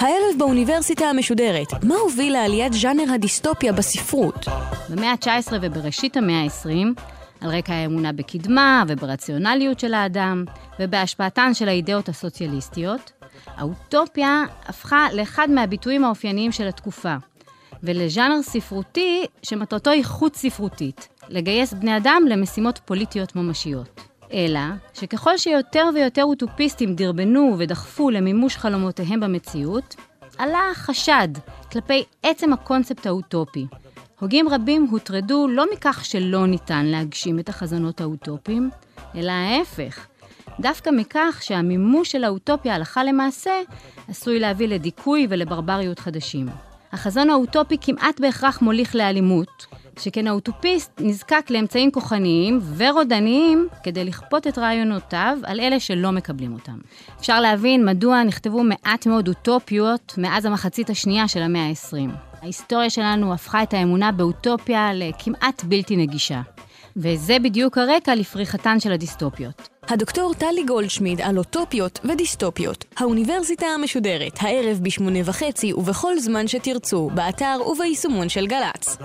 הערב באוניברסיטה המשודרת, מה הוביל לעליית ז'אנר הדיסטופיה בספרות? במאה ה-19 ובראשית המאה ה-20, על רקע האמונה בקדמה וברציונליות של האדם, ובהשפעתן של האידאות הסוציאליסטיות, האוטופיה הפכה לאחד מהביטויים האופייניים של התקופה, ולז'אנר ספרותי שמטרתו היא חוץ ספרותית, לגייס בני אדם למשימות פוליטיות ממשיות. אלא שככל שיותר ויותר אוטופיסטים דרבנו ודחפו למימוש חלומותיהם במציאות, עלה חשד כלפי עצם הקונספט האוטופי. הוגים רבים הוטרדו לא מכך שלא ניתן להגשים את החזונות האוטופיים, אלא ההפך, דווקא מכך שהמימוש של האוטופיה הלכה למעשה עשוי להביא לדיכוי ולברבריות חדשים. החזון האוטופי כמעט בהכרח מוליך לאלימות, שכן האוטופיסט נזקק לאמצעים כוחניים ורודניים כדי לכפות את רעיונותיו על אלה שלא מקבלים אותם. אפשר להבין מדוע נכתבו מעט מאוד אוטופיות מאז המחצית השנייה של המאה ה-20. ההיסטוריה שלנו הפכה את האמונה באוטופיה לכמעט בלתי נגישה. וזה בדיוק הרקע לפריחתן של הדיסטופיות. הדוקטור טלי גולדשמיד על אוטופיות ודיסטופיות. האוניברסיטה המשודרת, הערב בשמונה וחצי ובכל זמן שתרצו, באתר וביישומון של גל"צ.